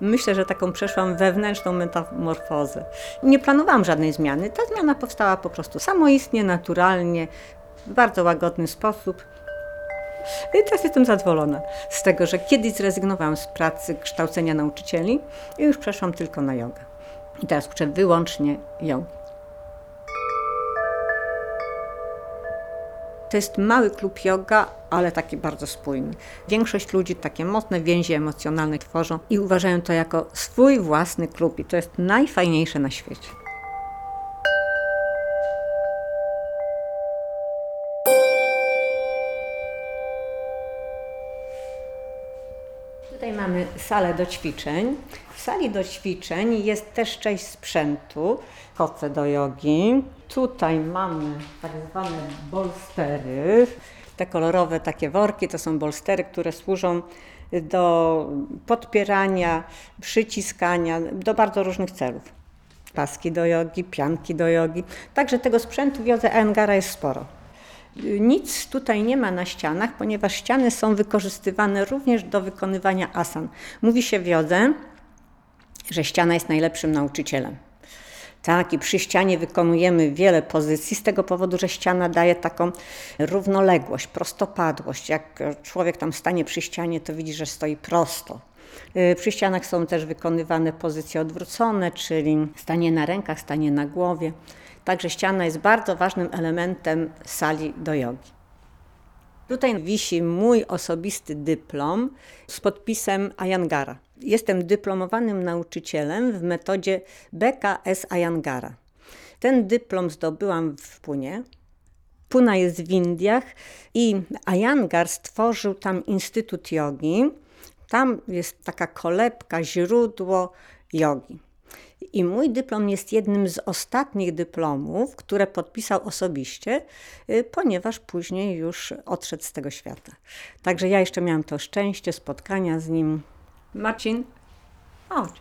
Myślę, że taką przeszłam wewnętrzną metamorfozę. Nie planowałam żadnej zmiany. Ta zmiana powstała po prostu samoistnie, naturalnie, w bardzo łagodny sposób. I teraz jestem zadowolona z tego, że kiedyś zrezygnowałam z pracy kształcenia nauczycieli i już przeszłam tylko na jogę. I teraz uczę wyłącznie jogi. To jest mały klub yoga, ale taki bardzo spójny. Większość ludzi takie mocne więzi emocjonalne tworzą i uważają to jako swój własny klub i to jest najfajniejsze na świecie. Mamy salę do ćwiczeń. W sali do ćwiczeń jest też część sprzętu, koce do jogi. Tutaj mamy tak zwane bolstery. Te kolorowe takie worki to są bolstery, które służą do podpierania, przyciskania, do bardzo różnych celów. Paski do jogi, pianki do jogi. Także tego sprzętu w jodze Engara jest sporo. Nic tutaj nie ma na ścianach, ponieważ ściany są wykorzystywane również do wykonywania asan. Mówi się w jodze, że ściana jest najlepszym nauczycielem. Tak, i przy ścianie wykonujemy wiele pozycji z tego powodu, że ściana daje taką równoległość, prostopadłość. Jak człowiek tam stanie przy ścianie, to widzi, że stoi prosto. Przy ścianach są też wykonywane pozycje odwrócone, czyli stanie na rękach, stanie na głowie. Także ściana jest bardzo ważnym elementem sali do jogi. Tutaj wisi mój osobisty dyplom z podpisem Ayangara. Jestem dyplomowanym nauczycielem w metodzie BKS Ayangara. Ten dyplom zdobyłam w Punie. Puna jest w Indiach i Ayangar stworzył tam Instytut Jogi. Tam jest taka kolebka, źródło jogi. I mój dyplom jest jednym z ostatnich dyplomów, które podpisał osobiście, ponieważ później już odszedł z tego świata. Także ja jeszcze miałam to szczęście spotkania z nim. Marcin, chodź.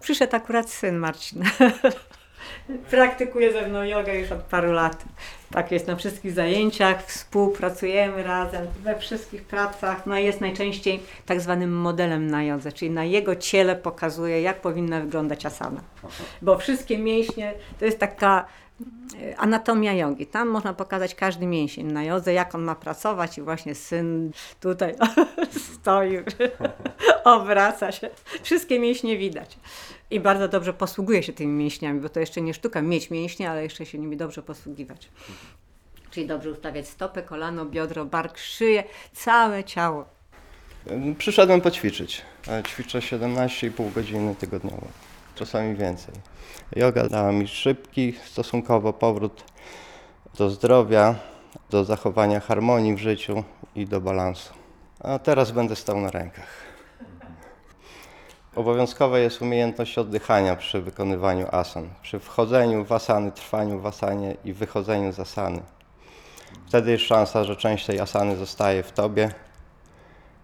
Przyszedł akurat syn Marcina. Praktykuje ze mną jogę już od paru lat. Tak jest na wszystkich zajęciach, współpracujemy razem we wszystkich pracach. No jest najczęściej tak zwanym modelem na jodze, czyli na jego ciele pokazuje, jak powinna wyglądać asana. Bo wszystkie mięśnie to jest taka anatomia jogi. Tam można pokazać każdy mięsień na jodze, jak on ma pracować i właśnie syn tutaj stoi, obraca się. Wszystkie mięśnie widać. I bardzo dobrze posługuje się tymi mięśniami, bo to jeszcze nie sztuka mieć mięśnie, ale jeszcze się nimi dobrze posługiwać. Czyli dobrze ustawiać stopę, kolano, biodro, bark, szyję, całe ciało. Przyszedłem poćwiczyć. Ćwiczę 17,5 godziny tygodniowo, czasami więcej. Yoga dała mi szybki stosunkowo powrót do zdrowia, do zachowania harmonii w życiu i do balansu. A teraz będę stał na rękach. Obowiązkowa jest umiejętność oddychania przy wykonywaniu asan. Przy wchodzeniu w asany, trwaniu w asanie i wychodzeniu z asany. Wtedy jest szansa, że część tej asany zostaje w tobie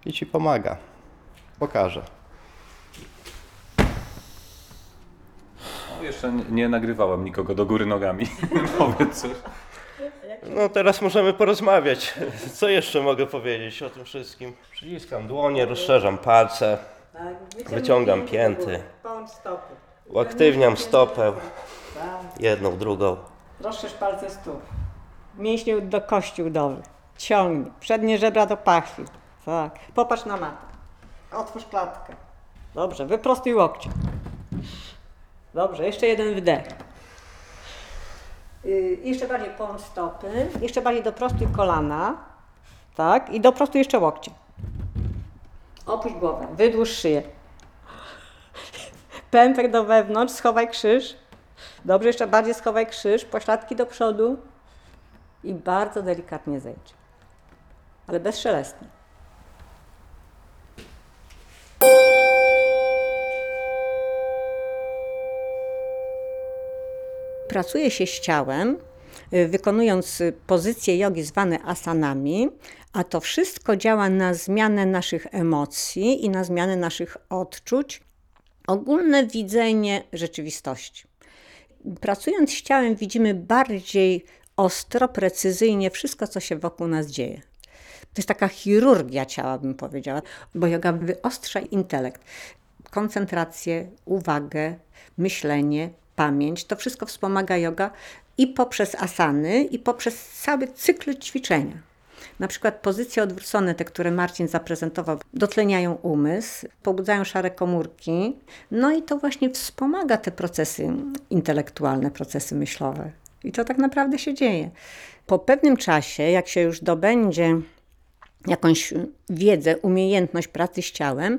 i ci pomaga. Pokażę. No, jeszcze nie, nagrywałem nikogo do góry nogami. Powiedz coś. No teraz możemy porozmawiać. Co jeszcze mogę powiedzieć o tym wszystkim? Przyciskam dłonie, rozszerzam palce, Wyciągam pięty. stopy. uaktywniam stopę, jedną, drugą. Rozszerz palce stóp. Mięśnie do kości udowych. Ciągnij. Przednie żebra do pachwi. Tak. Popatrz na matę. Otwórz klatkę. Dobrze, wyprostuj łokcie. Dobrze, jeszcze jeden wdech. Yy, jeszcze bardziej połącz stopy. Jeszcze bardziej doprostuj kolana. Tak. I doprostuj jeszcze łokcie. Opuść głowę. Wydłuż szyję. Pępek do wewnątrz. Schowaj krzyż. Dobrze, jeszcze bardziej schowaj krzyż, pośladki do przodu i bardzo delikatnie zejdź. Ale bezszelestnie. Pracuje się z ciałem, wykonując pozycje jogi zwane asanami, a to wszystko działa na zmianę naszych emocji i na zmianę naszych odczuć, ogólne widzenie rzeczywistości. Pracując z ciałem, widzimy bardziej ostro, precyzyjnie wszystko, co się wokół nas dzieje. To jest taka chirurgia ciała, bym powiedziała, bo yoga wyostrza intelekt. koncentrację, uwagę, myślenie, pamięć. To wszystko wspomaga yoga i poprzez asany, i poprzez cały cykl ćwiczenia. Na przykład pozycje odwrócone, te, które Marcin zaprezentował, dotleniają umysł, pobudzają szare komórki, no i to właśnie wspomaga te procesy intelektualne, procesy myślowe. I to tak naprawdę się dzieje. Po pewnym czasie, jak się już dobędzie jakąś wiedzę, umiejętność pracy z ciałem,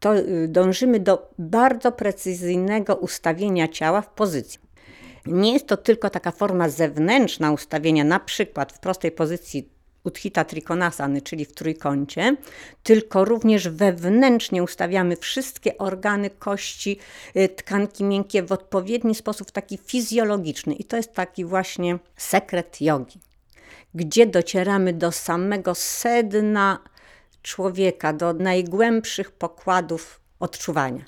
to y, dążymy do bardzo precyzyjnego ustawienia ciała w pozycji. Nie jest to tylko taka forma zewnętrzna ustawienia, na przykład w prostej pozycji Utthita Trikonasany, czyli w trójkącie, tylko również wewnętrznie ustawiamy wszystkie organy, kości, y, tkanki miękkie w odpowiedni sposób, taki fizjologiczny. I to jest taki właśnie sekret jogi, gdzie docieramy do samego sedna człowieka, do najgłębszych pokładów odczuwania.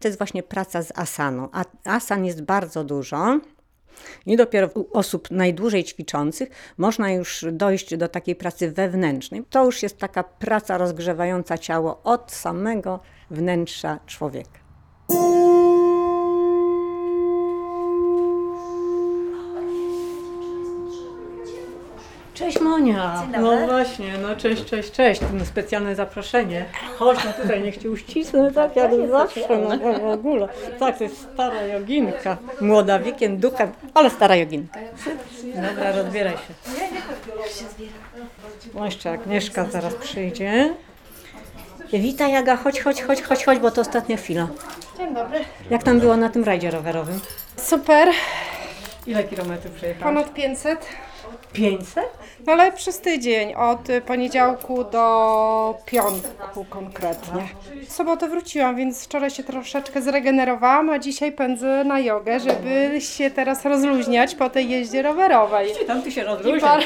To jest właśnie praca z asaną. A asan jest bardzo dużo. I dopiero u osób najdłużej ćwiczących można już dojść do takiej pracy wewnętrznej. To już jest taka praca rozgrzewająca ciało od samego wnętrza człowieka. Cześć Monia. No właśnie, no cześć, cześć, cześć. No, specjalne zaproszenie. Chodź no tutaj, niech cię uścisnę, tak jak zawsze, no w ogóle. Tak, to jest stara joginka. Młoda wiekiem, duchem, ale stara joginka. Dobra, rozbieraj się. No jeszcze Agnieszka zaraz przyjdzie. Witaj Jaga, chodź, chodź, chodź, chodź, chodź, bo to ostatnia chwila. Dzień dobry. Jak tam było na tym rajdzie rowerowym? Super, Ile kilometrów przejechałaś? ponad 500. 500? No ale przez tydzień, od y, poniedziałku do piątku konkretnie. W sobotę wróciłam, więc wczoraj się troszeczkę zregenerowałam, a dzisiaj pędzę na jogę, żeby się teraz rozluźniać po tej jeździe rowerowej. Tam ty się rozluźniasz. bar-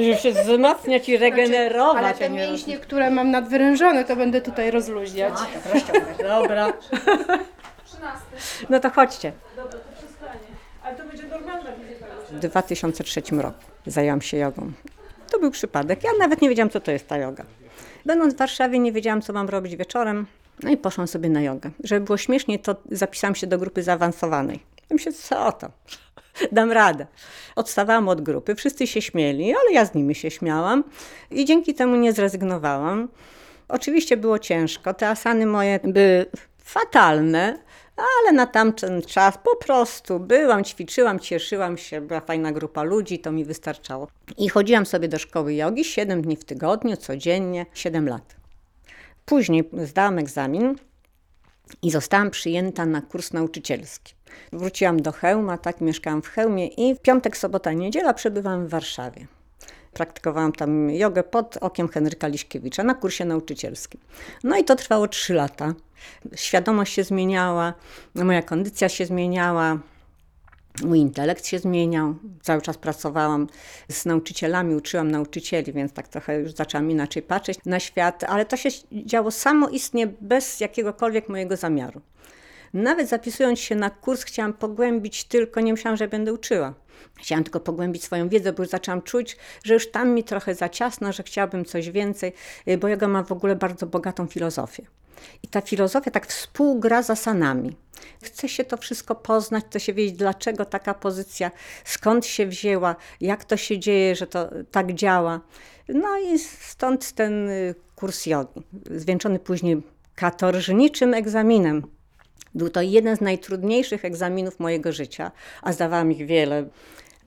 Żeby się wzmacniać i regenerować, Ale a te nie mięśnie, które mam nadwyrężone, to będę tutaj rozluźniać. rozciągać. Dobra. No to chodźcie. W 2003 roku zajęłam się jogą. To był przypadek. Ja nawet nie wiedziałam, co to jest ta joga. Będąc w Warszawie, nie wiedziałam, co mam robić wieczorem. No i poszłam sobie na jogę. Żeby było śmiesznie, to zapisałam się do grupy zaawansowanej. Ja myślę, co to? Dam radę. Odstawałam od grupy, wszyscy się śmieli, ale ja z nimi się śmiałam i dzięki temu nie zrezygnowałam. Oczywiście było ciężko, te asany moje były fatalne, ale na tamten czas po prostu byłam, ćwiczyłam, cieszyłam się, była fajna grupa ludzi, to mi wystarczało. I chodziłam sobie do szkoły jogi 7 dni w tygodniu, codziennie, 7 lat. Później zdałam egzamin i zostałam przyjęta na kurs nauczycielski. Wróciłam do Chełma, tak mieszkałam w Chełmie i w piątek, sobota, niedziela przebywałam w Warszawie. Praktykowałam tam jogę pod okiem Henryka Liśkiewicza na kursie nauczycielskim. No i to trwało trzy lata. Świadomość się zmieniała, moja kondycja się zmieniała, mój intelekt się zmieniał. Cały czas pracowałam z nauczycielami, uczyłam nauczycieli, więc tak trochę już zaczęłam inaczej patrzeć na świat, ale to się działo samoistnie, bez jakiegokolwiek mojego zamiaru. Nawet zapisując się na kurs, chciałam pogłębić tylko, nie myślałam, że będę uczyła. Chciałam tylko pogłębić swoją wiedzę, bo już zaczęłam czuć, że już tam mi trochę za ciasno, że chciałabym coś więcej, bo yoga ma w ogóle bardzo bogatą filozofię. I ta filozofia tak współgra z asanami. Chce się to wszystko poznać, chce się wiedzieć, dlaczego taka pozycja, skąd się wzięła, jak to się dzieje, że to tak działa. No i stąd ten y, kurs jogi, zwieńczony później katorżniczym egzaminem. Był to jeden z najtrudniejszych egzaminów mojego życia, a zdawałam ich wiele.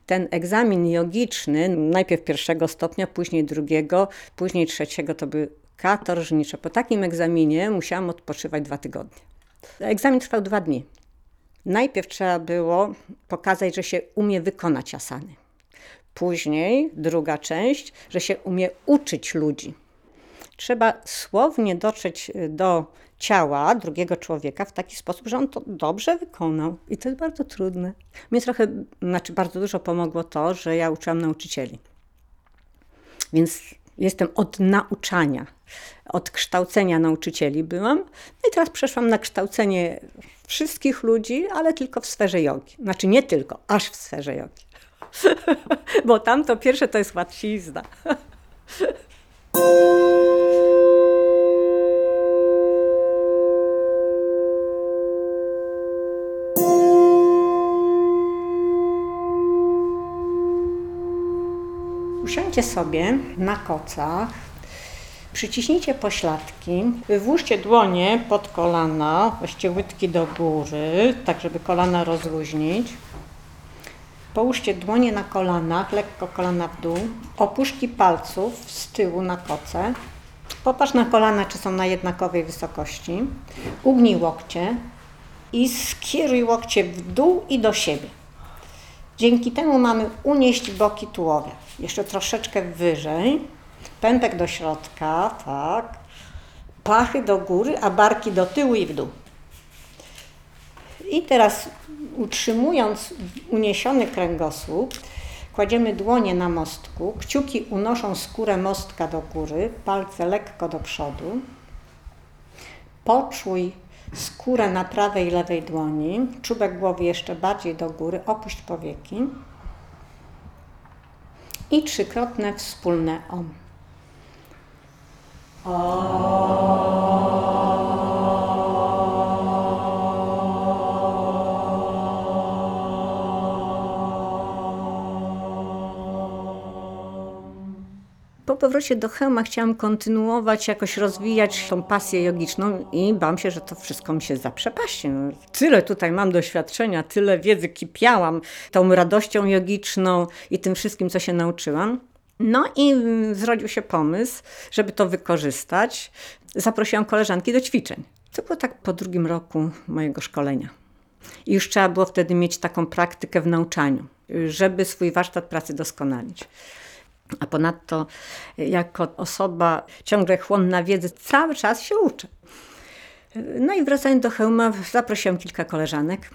Ten egzamin jogiczny, najpierw pierwszego stopnia, później drugiego, później trzeciego, to były katorżnicze. Po takim egzaminie musiałam odpoczywać dwa tygodnie. Egzamin trwał dwa dni. Najpierw trzeba było pokazać, że się umie wykonać asany. Później druga część, że się umie uczyć ludzi. Trzeba słownie dotrzeć y, do ciała drugiego człowieka w taki sposób, że on to dobrze wykonał. I to jest bardzo trudne. Mnie trochę, znaczy bardzo dużo pomogło to, że ja uczyłam nauczycieli. Więc jestem od nauczania, od kształcenia nauczycieli byłam. No i teraz przeszłam na kształcenie wszystkich ludzi, ale tylko w sferze jogi. Znaczy nie tylko, aż w sferze jogi. Bo tam to pierwsze to jest łatwizna. Usiądźcie sobie na kocach, przyciśnijcie pośladki, włóżcie dłonie pod kolana, właściwie łydki do góry, tak żeby kolana rozluźnić. Połóżcie dłonie na kolanach, lekko kolana w dół, opuszki palców z tyłu na koce. Popatrz na kolana, czy są na jednakowej wysokości. Ugnij łokcie i skieruj łokcie w dół i do siebie. Dzięki temu mamy unieść boki tułowia. Jeszcze troszeczkę wyżej. Pępek do środka, tak. Pachy do góry, a barki do tyłu i w dół. I teraz utrzymując uniesiony kręgosłup, kładziemy dłonie na mostku, kciuki unoszą skórę mostka do góry, palce lekko do przodu. Poczuj skórę na prawej i lewej dłoni, czubek głowy jeszcze bardziej do góry, opuść powieki. I trzykrotne wspólne om. Po powrocie do Chełma chciałam kontynuować, jakoś rozwijać tą pasję jogiczną i bałam się, że to wszystko mi się zaprzepaści. Tyle tutaj mam doświadczenia, tyle wiedzy kipiałam tą radością jogiczną i tym wszystkim, co się nauczyłam. No i mm, zrodził się pomysł, żeby to wykorzystać. Zaprosiłam koleżanki do ćwiczeń. To było tak po drugim roku mojego szkolenia. I już trzeba było wtedy mieć taką praktykę w nauczaniu, żeby swój warsztat pracy doskonalić. A ponadto, jako osoba ciągle chłonna wiedzy, cały czas się uczę. No i wracając do Chełma, zaprosiłam kilka koleżanek.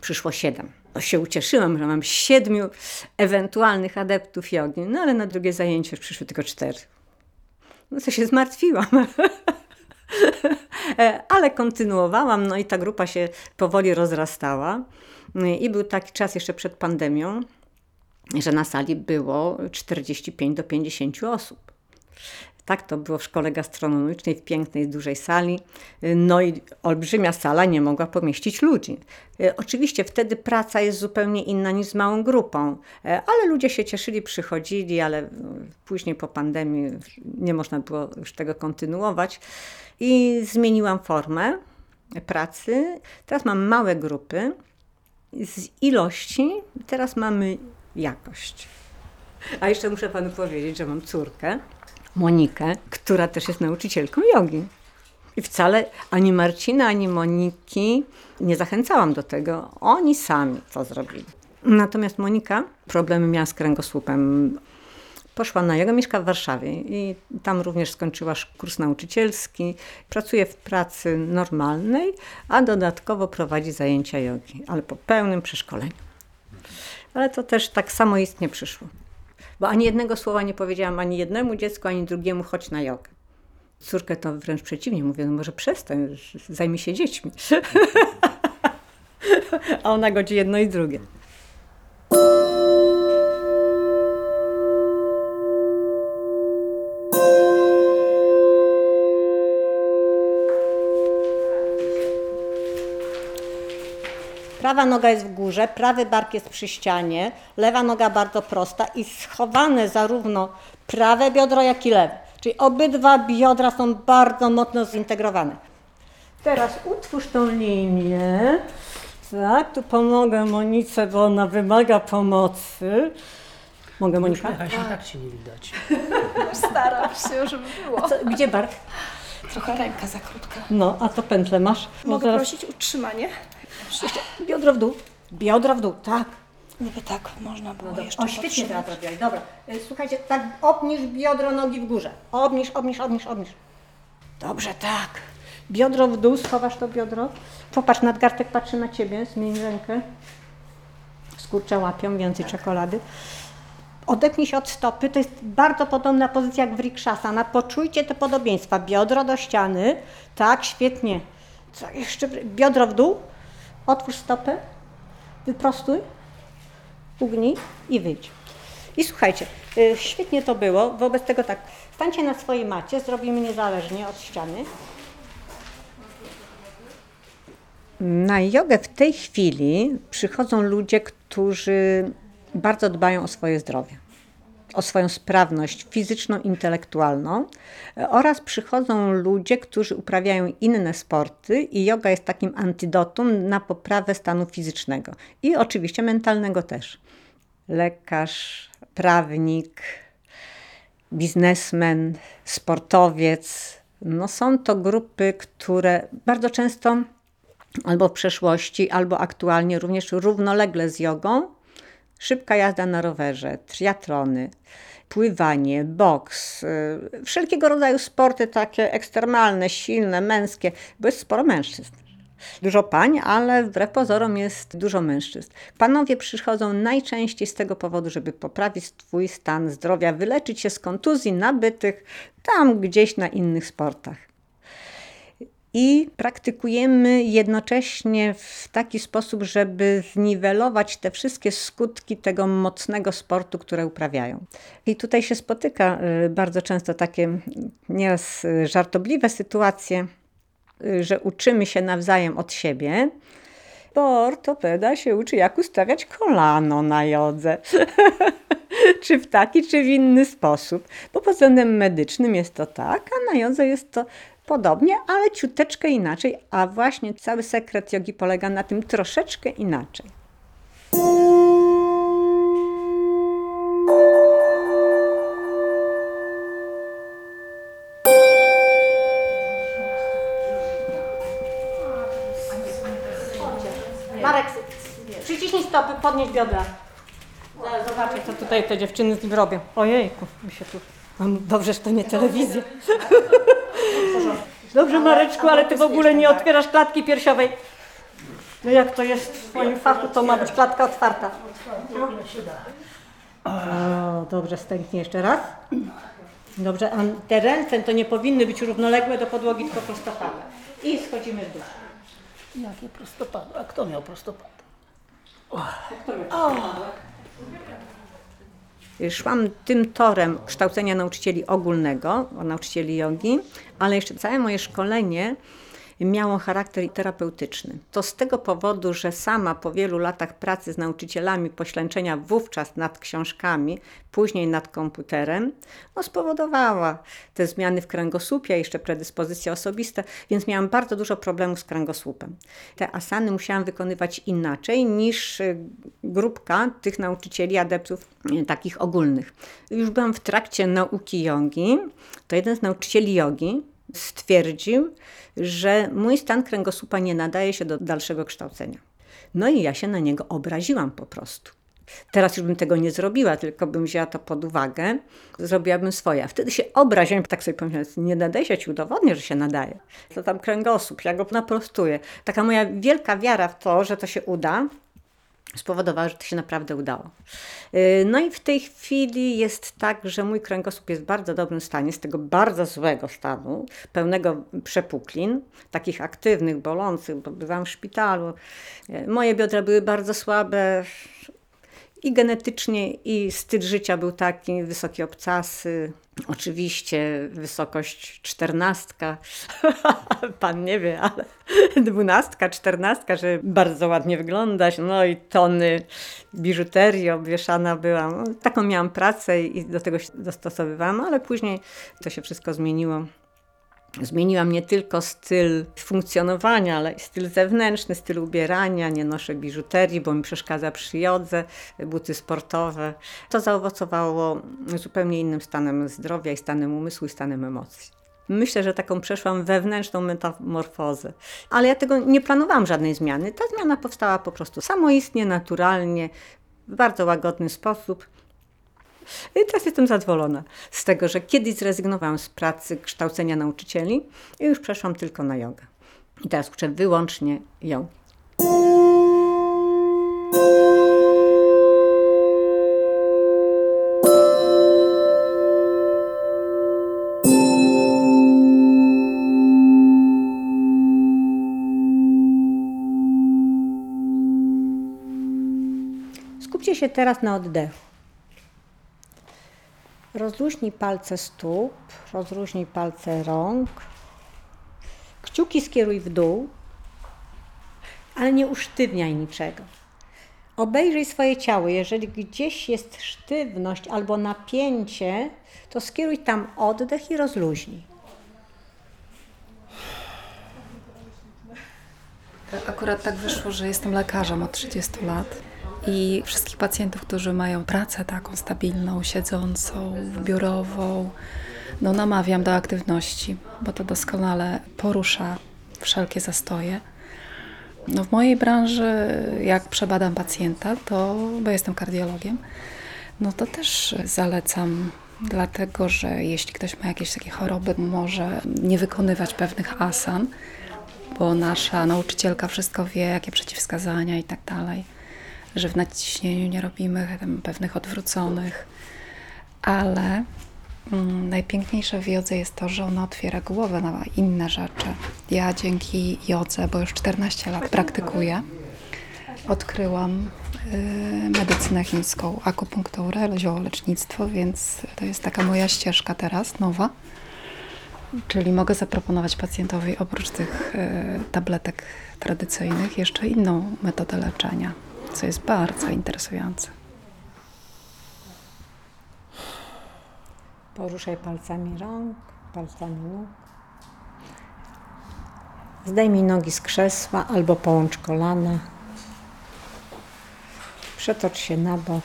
Przyszło siedem. No się ucieszyłam, że mam siedmiu ewentualnych adeptów jogi, no ale na drugie zajęcie przyszły tylko cztery. No to się zmartwiłam. Ale kontynuowałam, no i ta grupa się powoli rozrastała. I był taki czas jeszcze przed pandemią, że na sali było 45 do 50 osób. Tak to było w szkole gastronomicznej, w pięknej, dużej sali. No i olbrzymia sala nie mogła pomieścić ludzi. E, Oczywiście wtedy praca jest zupełnie inna niż z małą grupą, e, ale ludzie się cieszyli, przychodzili, ale e, później po pandemii nie można było już tego kontynuować. I zmieniłam formę pracy. Teraz mam małe grupy z ilości, teraz mamy jakość. A jeszcze muszę panu powiedzieć, że mam córkę, Monikę, która też jest nauczycielką jogi. I wcale ani Marcina, ani Moniki nie zachęcałam do tego. Oni sami to zrobili. Natomiast Monika problemy miała z kręgosłupem. Poszła na jogę, mieszka w Warszawie i tam również skończyła kurs nauczycielski. Pracuje w pracy normalnej, a dodatkowo prowadzi zajęcia jogi, ale po pełnym przeszkoleniu. Ale to też tak samoistnie przyszło. Bo ani jednego słowa nie powiedziałam ani jednemu dziecku, ani drugiemu, chodź na jogę. Córkę to wręcz przeciwnie, mówię, no może przestań, zajmij się dziećmi. A ona godzi jedno i drugie. Prawa noga jest w górze, prawy bark jest przy ścianie, lewa noga bardzo prosta i schowane zarówno prawe biodro, jak i lewe. Czyli obydwa biodra są bardzo mocno zintegrowane. Teraz utwórz tą linię. Tak, tu pomogę Monice, bo ona wymaga pomocy. Mogę Monika? Uśmiecha się, tak cię nie widać. Staram się, żeby było. Co, gdzie bark? Trochę ręka za krótka. No, a to pętlę masz? Mogę zaraz- prosić utrzymanie? Biodro w dół. Biodro w dół, tak. Niby tak można było jeszcze O, świetnie podtrzymać. teraz zrobiłaś, dobra. Y, Słuchajcie, tak obniż biodro nogi w górze. Obniż, obniż, obniż, obniż. Dobrze, tak. Biodro w dół, schowasz to biodro. Popatrz, nadgartek patrzy na ciebie, zmień rękę. Skurcze łapią, więcej czekolady. Odepnij się od stopy, to jest bardzo podobna pozycja jak w Rikshasana. Poczujcie te podobieństwa. Biodro do ściany, tak, świetnie. Co jeszcze? Biodro w dół, otwórz stopę, wyprostuj ugnij i wyjdź. I słuchajcie, y, świetnie to było. Wobec tego tak, stańcie na swojej macie, zrobimy niezależnie od ściany. Na jogę w tej chwili przychodzą ludzie, którzy bardzo dbają o swoje zdrowie. O swoją sprawność fizyczną, intelektualną e, oraz przychodzą ludzie, którzy uprawiają inne sporty i yoga jest takim antidotum na poprawę stanu fizycznego i oczywiście mentalnego też. Lekarz, prawnik, biznesmen, sportowiec. No są to grupy, które bardzo często albo w przeszłości, albo aktualnie również równolegle z jogą. Szybka jazda na rowerze, triatlony, pływanie, boks, y, wszelkiego rodzaju sporty takie ekstremalne, silne, męskie, bo jest sporo mężczyzn. Dużo pań, ale wbrew pozorom jest dużo mężczyzn. Panowie przychodzą najczęściej z tego powodu, żeby poprawić swój stan zdrowia, wyleczyć się z kontuzji nabytych tam gdzieś na innych sportach i praktykujemy jednocześnie w taki sposób, żeby zniwelować te wszystkie skutki tego mocnego sportu, które uprawiają. I tutaj się spotyka y, bardzo często takie nieraz y, żartobliwe sytuacje, y, że uczymy się nawzajem od siebie. Bo ortopeda się uczy, jak ustawiać kolano na jodze. czy w taki, czy w inny sposób. Bo pod względem medycznym jest to tak, a na jodze jest to podobnie, ale ciuteczkę inaczej. A właśnie cały sekret jogi polega na tym troszeczkę inaczej. Marek, przyciśnij stopy, podnieś biodra. Zaraz zobaczę, co tutaj te dziewczyny z nim robią. Ojejku, mi się tu... No, Dobrze, że to nie telewizja. Dobrze, Mareczku, ale ty w ogóle nie otwierasz klatki piersiowej. No jak to jest w swoim fachu, to ma być klatka otwarta. O, dobrze, stęknie jeszcze raz. Dobrze, a te ręce to nie powinny być równoległe do podłogi, tylko prostopadłe. I schodzimy w dół. Jakie prostopadłe? A kto miał prostopadłe? Szłam tym torem kształcenia nauczycieli ogólnego, nauczycieli jogi, ale jeszcze całe moje szkolenie miało charakter terapeutyczny. To z tego powodu, że sama po wielu latach pracy z nauczycielami, poślęczenia wówczas nad książkami, później nad komputerem, no spowodowała te zmiany w kręgosłupie, jeszcze predyspozycje osobiste, więc miałam bardzo dużo problemów z kręgosłupem. Te asany musiałam wykonywać inaczej niż y, grupka tych nauczycieli, adeptów y, takich ogólnych. Już byłam w trakcie nauki jogi, to jeden z nauczycieli jogi, stwierdził, że mój stan kręgosłupa nie nadaje się do dalszego kształcenia. No i ja się na niego obraziłam po prostu. Teraz już bym tego nie zrobiła, tylko bym wzięła to pod uwagę, zrobiłabym swoje. A wtedy się obraziłam, tak sobie pomyślałam, nie nadaje się, ci udowodnię, że się nadaje. To tam kręgosłup, ja go naprostuję. Taka moja wielka wiara w to, że to się uda, spowodowała, że to się naprawdę udało. Yy, No i w tej chwili jest tak, że mój kręgosłup jest w bardzo dobrym stanie, z tego bardzo złego stanu, pełnego przepuklin, takich aktywnych, bolących, bo bywałam w szpitalu. Yy, Moje biodra były bardzo słabe i genetycznie, i styl życia był taki, wysokie obcasy, oczywiście wysokość czternastka, pan nie wie, ale dwunastka, czternastka, żeby bardzo ładnie wyglądać, no i tony biżuterii obwieszana byłam. No, Taką miałam pracę i do tego się dostosowywałam, ale później to się wszystko zmieniło. Zmieniłam nie tylko styl funkcjonowania, ale i styl zewnętrzny, styl ubierania. Nie noszę biżuterii, bo mi przeszkadza przy jodze, buty sportowe. To zaowocowało zupełnie innym stanem zdrowia i stanem umysłu i stanem emocji. Myślę, że taką przeszłam wewnętrzną metamorfozę. Ale ja tego nie planowałam żadnej zmiany. Ta zmiana powstała po prostu samoistnie, naturalnie, w bardzo łagodny sposób. I teraz jestem zadowolona z tego, że kiedyś zrezygnowałam z pracy kształcenia nauczycieli i już przeszłam tylko na jogę. I teraz uczę wyłącznie ją. Skupcie się teraz na oddechu. Rozluźnij palce stóp, rozluźnij palce rąk. Kciuki skieruj w dół, ale nie usztywniaj niczego. Obejrzyj swoje ciało. Jeżeli gdzieś jest sztywność albo napięcie, to skieruj tam oddech i rozluźnij. Akurat tak wyszło, że jestem lekarzem od 30 lat i wszystkich pacjentów, którzy mają pracę taką stabilną, siedzącą, biurową, no namawiam do aktywności, bo to doskonale porusza wszelkie zastoje. No w mojej branży, jak przebadam pacjenta, to, bo jestem kardiologiem, no to też zalecam, dlatego że jeśli ktoś ma jakieś takie choroby, może nie wykonywać pewnych asan, bo nasza nauczycielka wszystko wie, jakie przeciwwskazania i tak dalej, że w nadciśnieniu nie robimy pewnych odwróconych, ale mm, najpiękniejsze w jodze jest to, że ona otwiera głowę na inne rzeczy. Ja dzięki jodze, bo już 14 lat praktykuję, odkryłam y, medycynę chińską, akupunkturę, ziołolecznictwo, więc to jest taka moja ścieżka teraz, nowa. Czyli mogę zaproponować pacjentowi oprócz tych e, tabletek tradycyjnych jeszcze inną metodę leczenia, co jest bardzo interesujące. Poruszaj palcami rąk, palcami nóg. Zdejmij nogi z krzesła albo połącz kolana. Przetocz się na bok.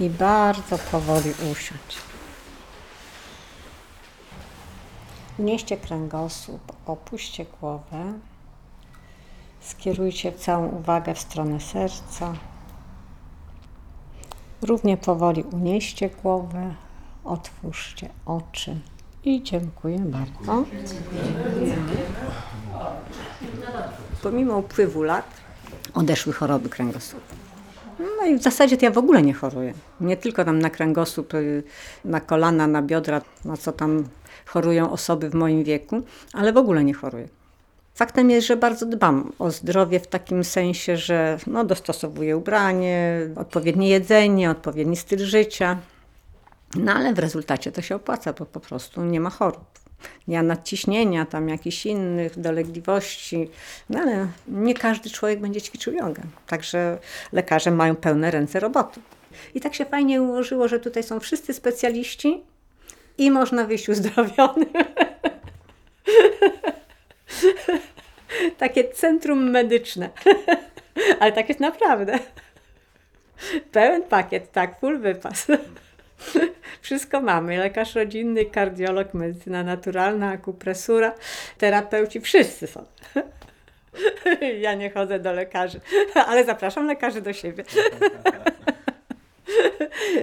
I bardzo powoli usiądź. Unieście kręgosłup, opuśćcie głowę. Skierujcie całą uwagę w stronę serca. Równie powoli unieście głowę, otwórzcie oczy i dziękuję bardzo. Pomimo upływu lat odeszły choroby kręgosłupa. No i w zasadzie to ja w ogóle nie choruję. Nie tylko tam na kręgosłup, y, na kolana, na biodra, na co tam chorują osoby w moim wieku, ale w ogóle nie choruję. Faktem jest, że bardzo dbam o zdrowie w takim sensie, że no, dostosowuję ubranie, odpowiednie jedzenie, odpowiedni styl życia. No ale w rezultacie to się opłaca, bo po prostu nie ma chorób. Nie ma nadciśnienia, tam jakichś innych dolegliwości. No ale nie każdy człowiek będzie ćwiczył jogę. Także lekarze mają pełne ręce roboty. I tak się fajnie ułożyło, że tutaj są wszyscy specjaliści i można wyjść uzdrowionym. Takie centrum medyczne. Ale tak jest naprawdę. Pełen pakiet, tak, full wypas. Wszystko mamy. Lekarz rodzinny, kardiolog, medycyna naturalna, akupresura, terapeuci, wszyscy są. Ja nie chodzę do lekarzy, ale zapraszam lekarzy do siebie.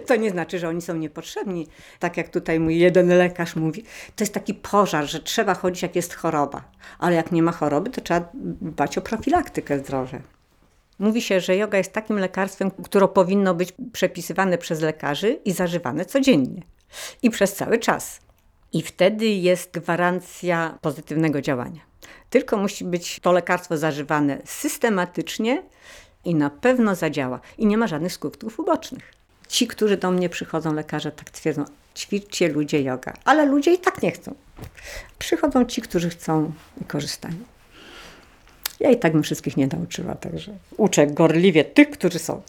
To nie znaczy, że oni są niepotrzebni. Tak jak tutaj mój jeden lekarz mówi, to jest taki pożar, że trzeba chodzić jak jest choroba. Ale jak nie ma choroby, to trzeba dbać o profilaktykę zdrowia. Mówi się, że yoga jest takim lekarstwem, które powinno być przepisywane przez lekarzy i zażywane codziennie i przez cały czas. I wtedy jest gwarancja pozytywnego działania. Tylko musi być to lekarstwo zażywane systematycznie i na pewno zadziała i nie ma żadnych skutków ubocznych. Ci, którzy do mnie przychodzą, lekarze tak twierdzą, ćwiczcie ludzie yoga, ale ludzie i tak nie chcą. Przychodzą ci, którzy chcą i korzystają. Ja i tak bym wszystkich nie nauczyła, także uczę gorliwie tych, którzy są.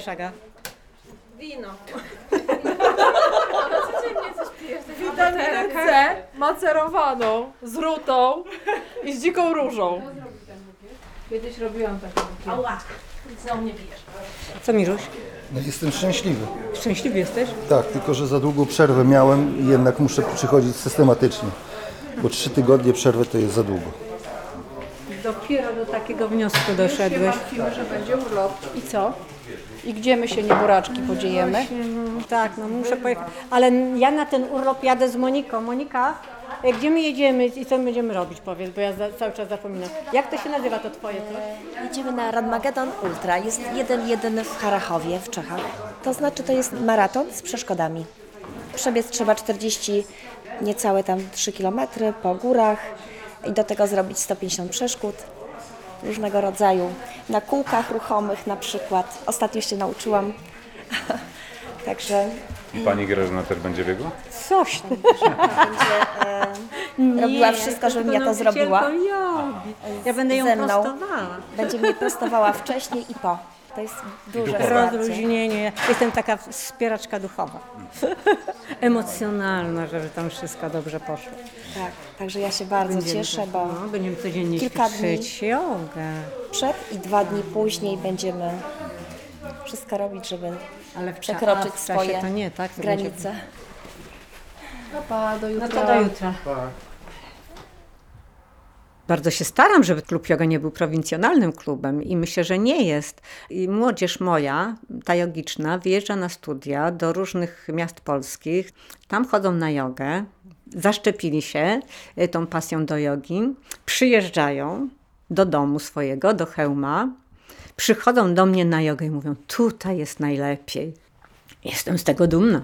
Pijesz, Aga? Witaminę C macerowaną z rutą i z dziką różą. Kiedyś robiłam taką. Co Miruś? No, jestem szczęśliwy. Szczęśliwy jesteś? Tak, tylko że za długą przerwę miałem i jednak muszę przychodzić systematycznie. Bo trzy tygodnie przerwy to jest za długo. Dopiero do takiego wniosku doszedłeś. Martwimy, że będzie urlop. I co? I gdzie my się nieboraczki podziejemy? Właśnie, no, tak, no muszę pojechać. Ale ja na ten urlop jadę z Moniką. Monika, e, gdzie my jedziemy i co my będziemy robić, powiedz, bo ja za, cały czas zapominam. Jak to się nazywa to twoje? To? Jedziemy na Radmagedon Ultra. Jest jeden jeden w Harachowie w Czechach. To znaczy to jest maraton z przeszkodami. Przebiec trzeba 40, niecałe tam 3 km po górach i do tego zrobić 150 przeszkód różnego rodzaju. Na kółkach ruchomych na przykład. Ostatnio się nauczyłam. Także I pani Grażyna też będzie biegła? Coś tam. będzie e, robiła wszystko, żebym ja to zrobiła. Jogi. Ja będę ją Ze mną. prostowała. Będzie mnie prostowała wcześniej i po. To jest duże wsparcie. Rozluźnienie. Jestem taka wspieraczka duchowa. Emocjonalna, żeby tam wszystko dobrze poszło. Tak, także ja się bardzo cieszę, bo no, będziemy codziennie kilka ćwiczyć jogę. przed i dwa dni później będziemy wszystko robić, żeby Ale w, cza- przekroczyć a w czasie swoje to nie, tak? To granice. Pa, do No jutra. to do jutra. Bardzo się staram, żeby klub yoga nie był prowincjonalnym klubem i myślę, że nie jest. I młodzież moja, ta jogiczna, wyjeżdża na studia do różnych miast polskich. Tam chodzą na jogę, zaszczepili się y, tą pasją do jogi, przyjeżdżają do domu swojego, do hełma, przychodzą do mnie na jogę i mówią, tutaj jest najlepiej. Jestem z tego dumna,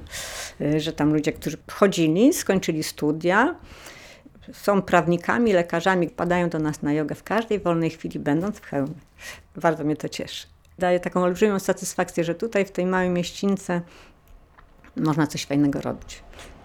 y, że tam ludzie, którzy chodzili, skończyli studia, są prawnikami, lekarzami, padają do nas na jogę w każdej wolnej chwili, będąc w hełmie. Bardzo mnie to cieszy. Daje taką olbrzymią satysfakcję, że tutaj w tej małej mieścińce można coś fajnego robić.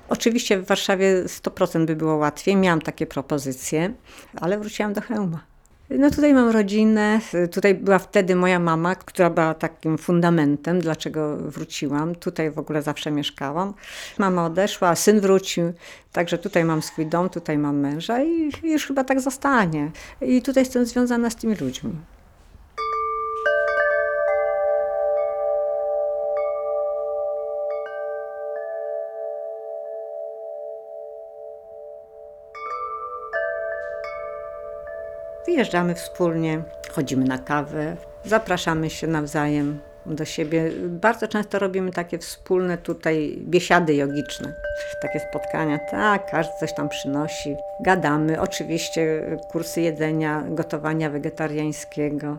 Oczywiście w Warszawie 100% by było łatwiej, miałam takie propozycje, ale wróciłam do hełma. No tutaj mam rodzinę, tutaj była wtedy moja mama, która była takim fundamentem, dlaczego wróciłam. Tutaj w ogóle zawsze mieszkałam. Mama odeszła, syn wrócił, także tutaj mam swój dom, tutaj mam męża i już chyba tak zostanie. I tutaj jestem związana z tymi ludźmi. Wyjeżdżamy wspólnie, chodzimy na kawę, zapraszamy się nawzajem do siebie. Bardzo często robimy takie wspólne tutaj biesiady jogiczne, takie spotkania. Tak, każdy coś tam przynosi. Gadamy, oczywiście kursy jedzenia, gotowania wegetariańskiego.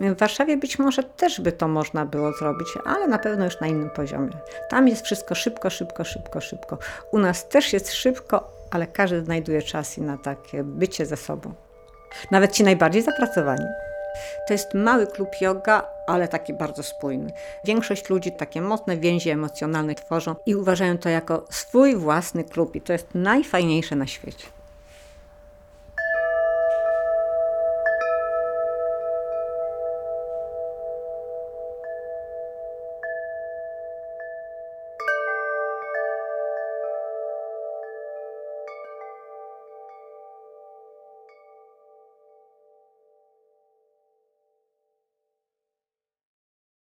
W Warszawie być może też by to można było zrobić, ale na pewno już na innym poziomie. Tam jest wszystko szybko, szybko, szybko, szybko. U nas też jest szybko, ale każdy znajduje czas i na takie bycie ze sobą. Nawet ci najbardziej zapracowani. To jest mały klub yoga, ale taki bardzo spójny. Większość ludzi takie mocne więzi emocjonalne tworzą i uważają to jako swój własny klub i to jest najfajniejsze na świecie.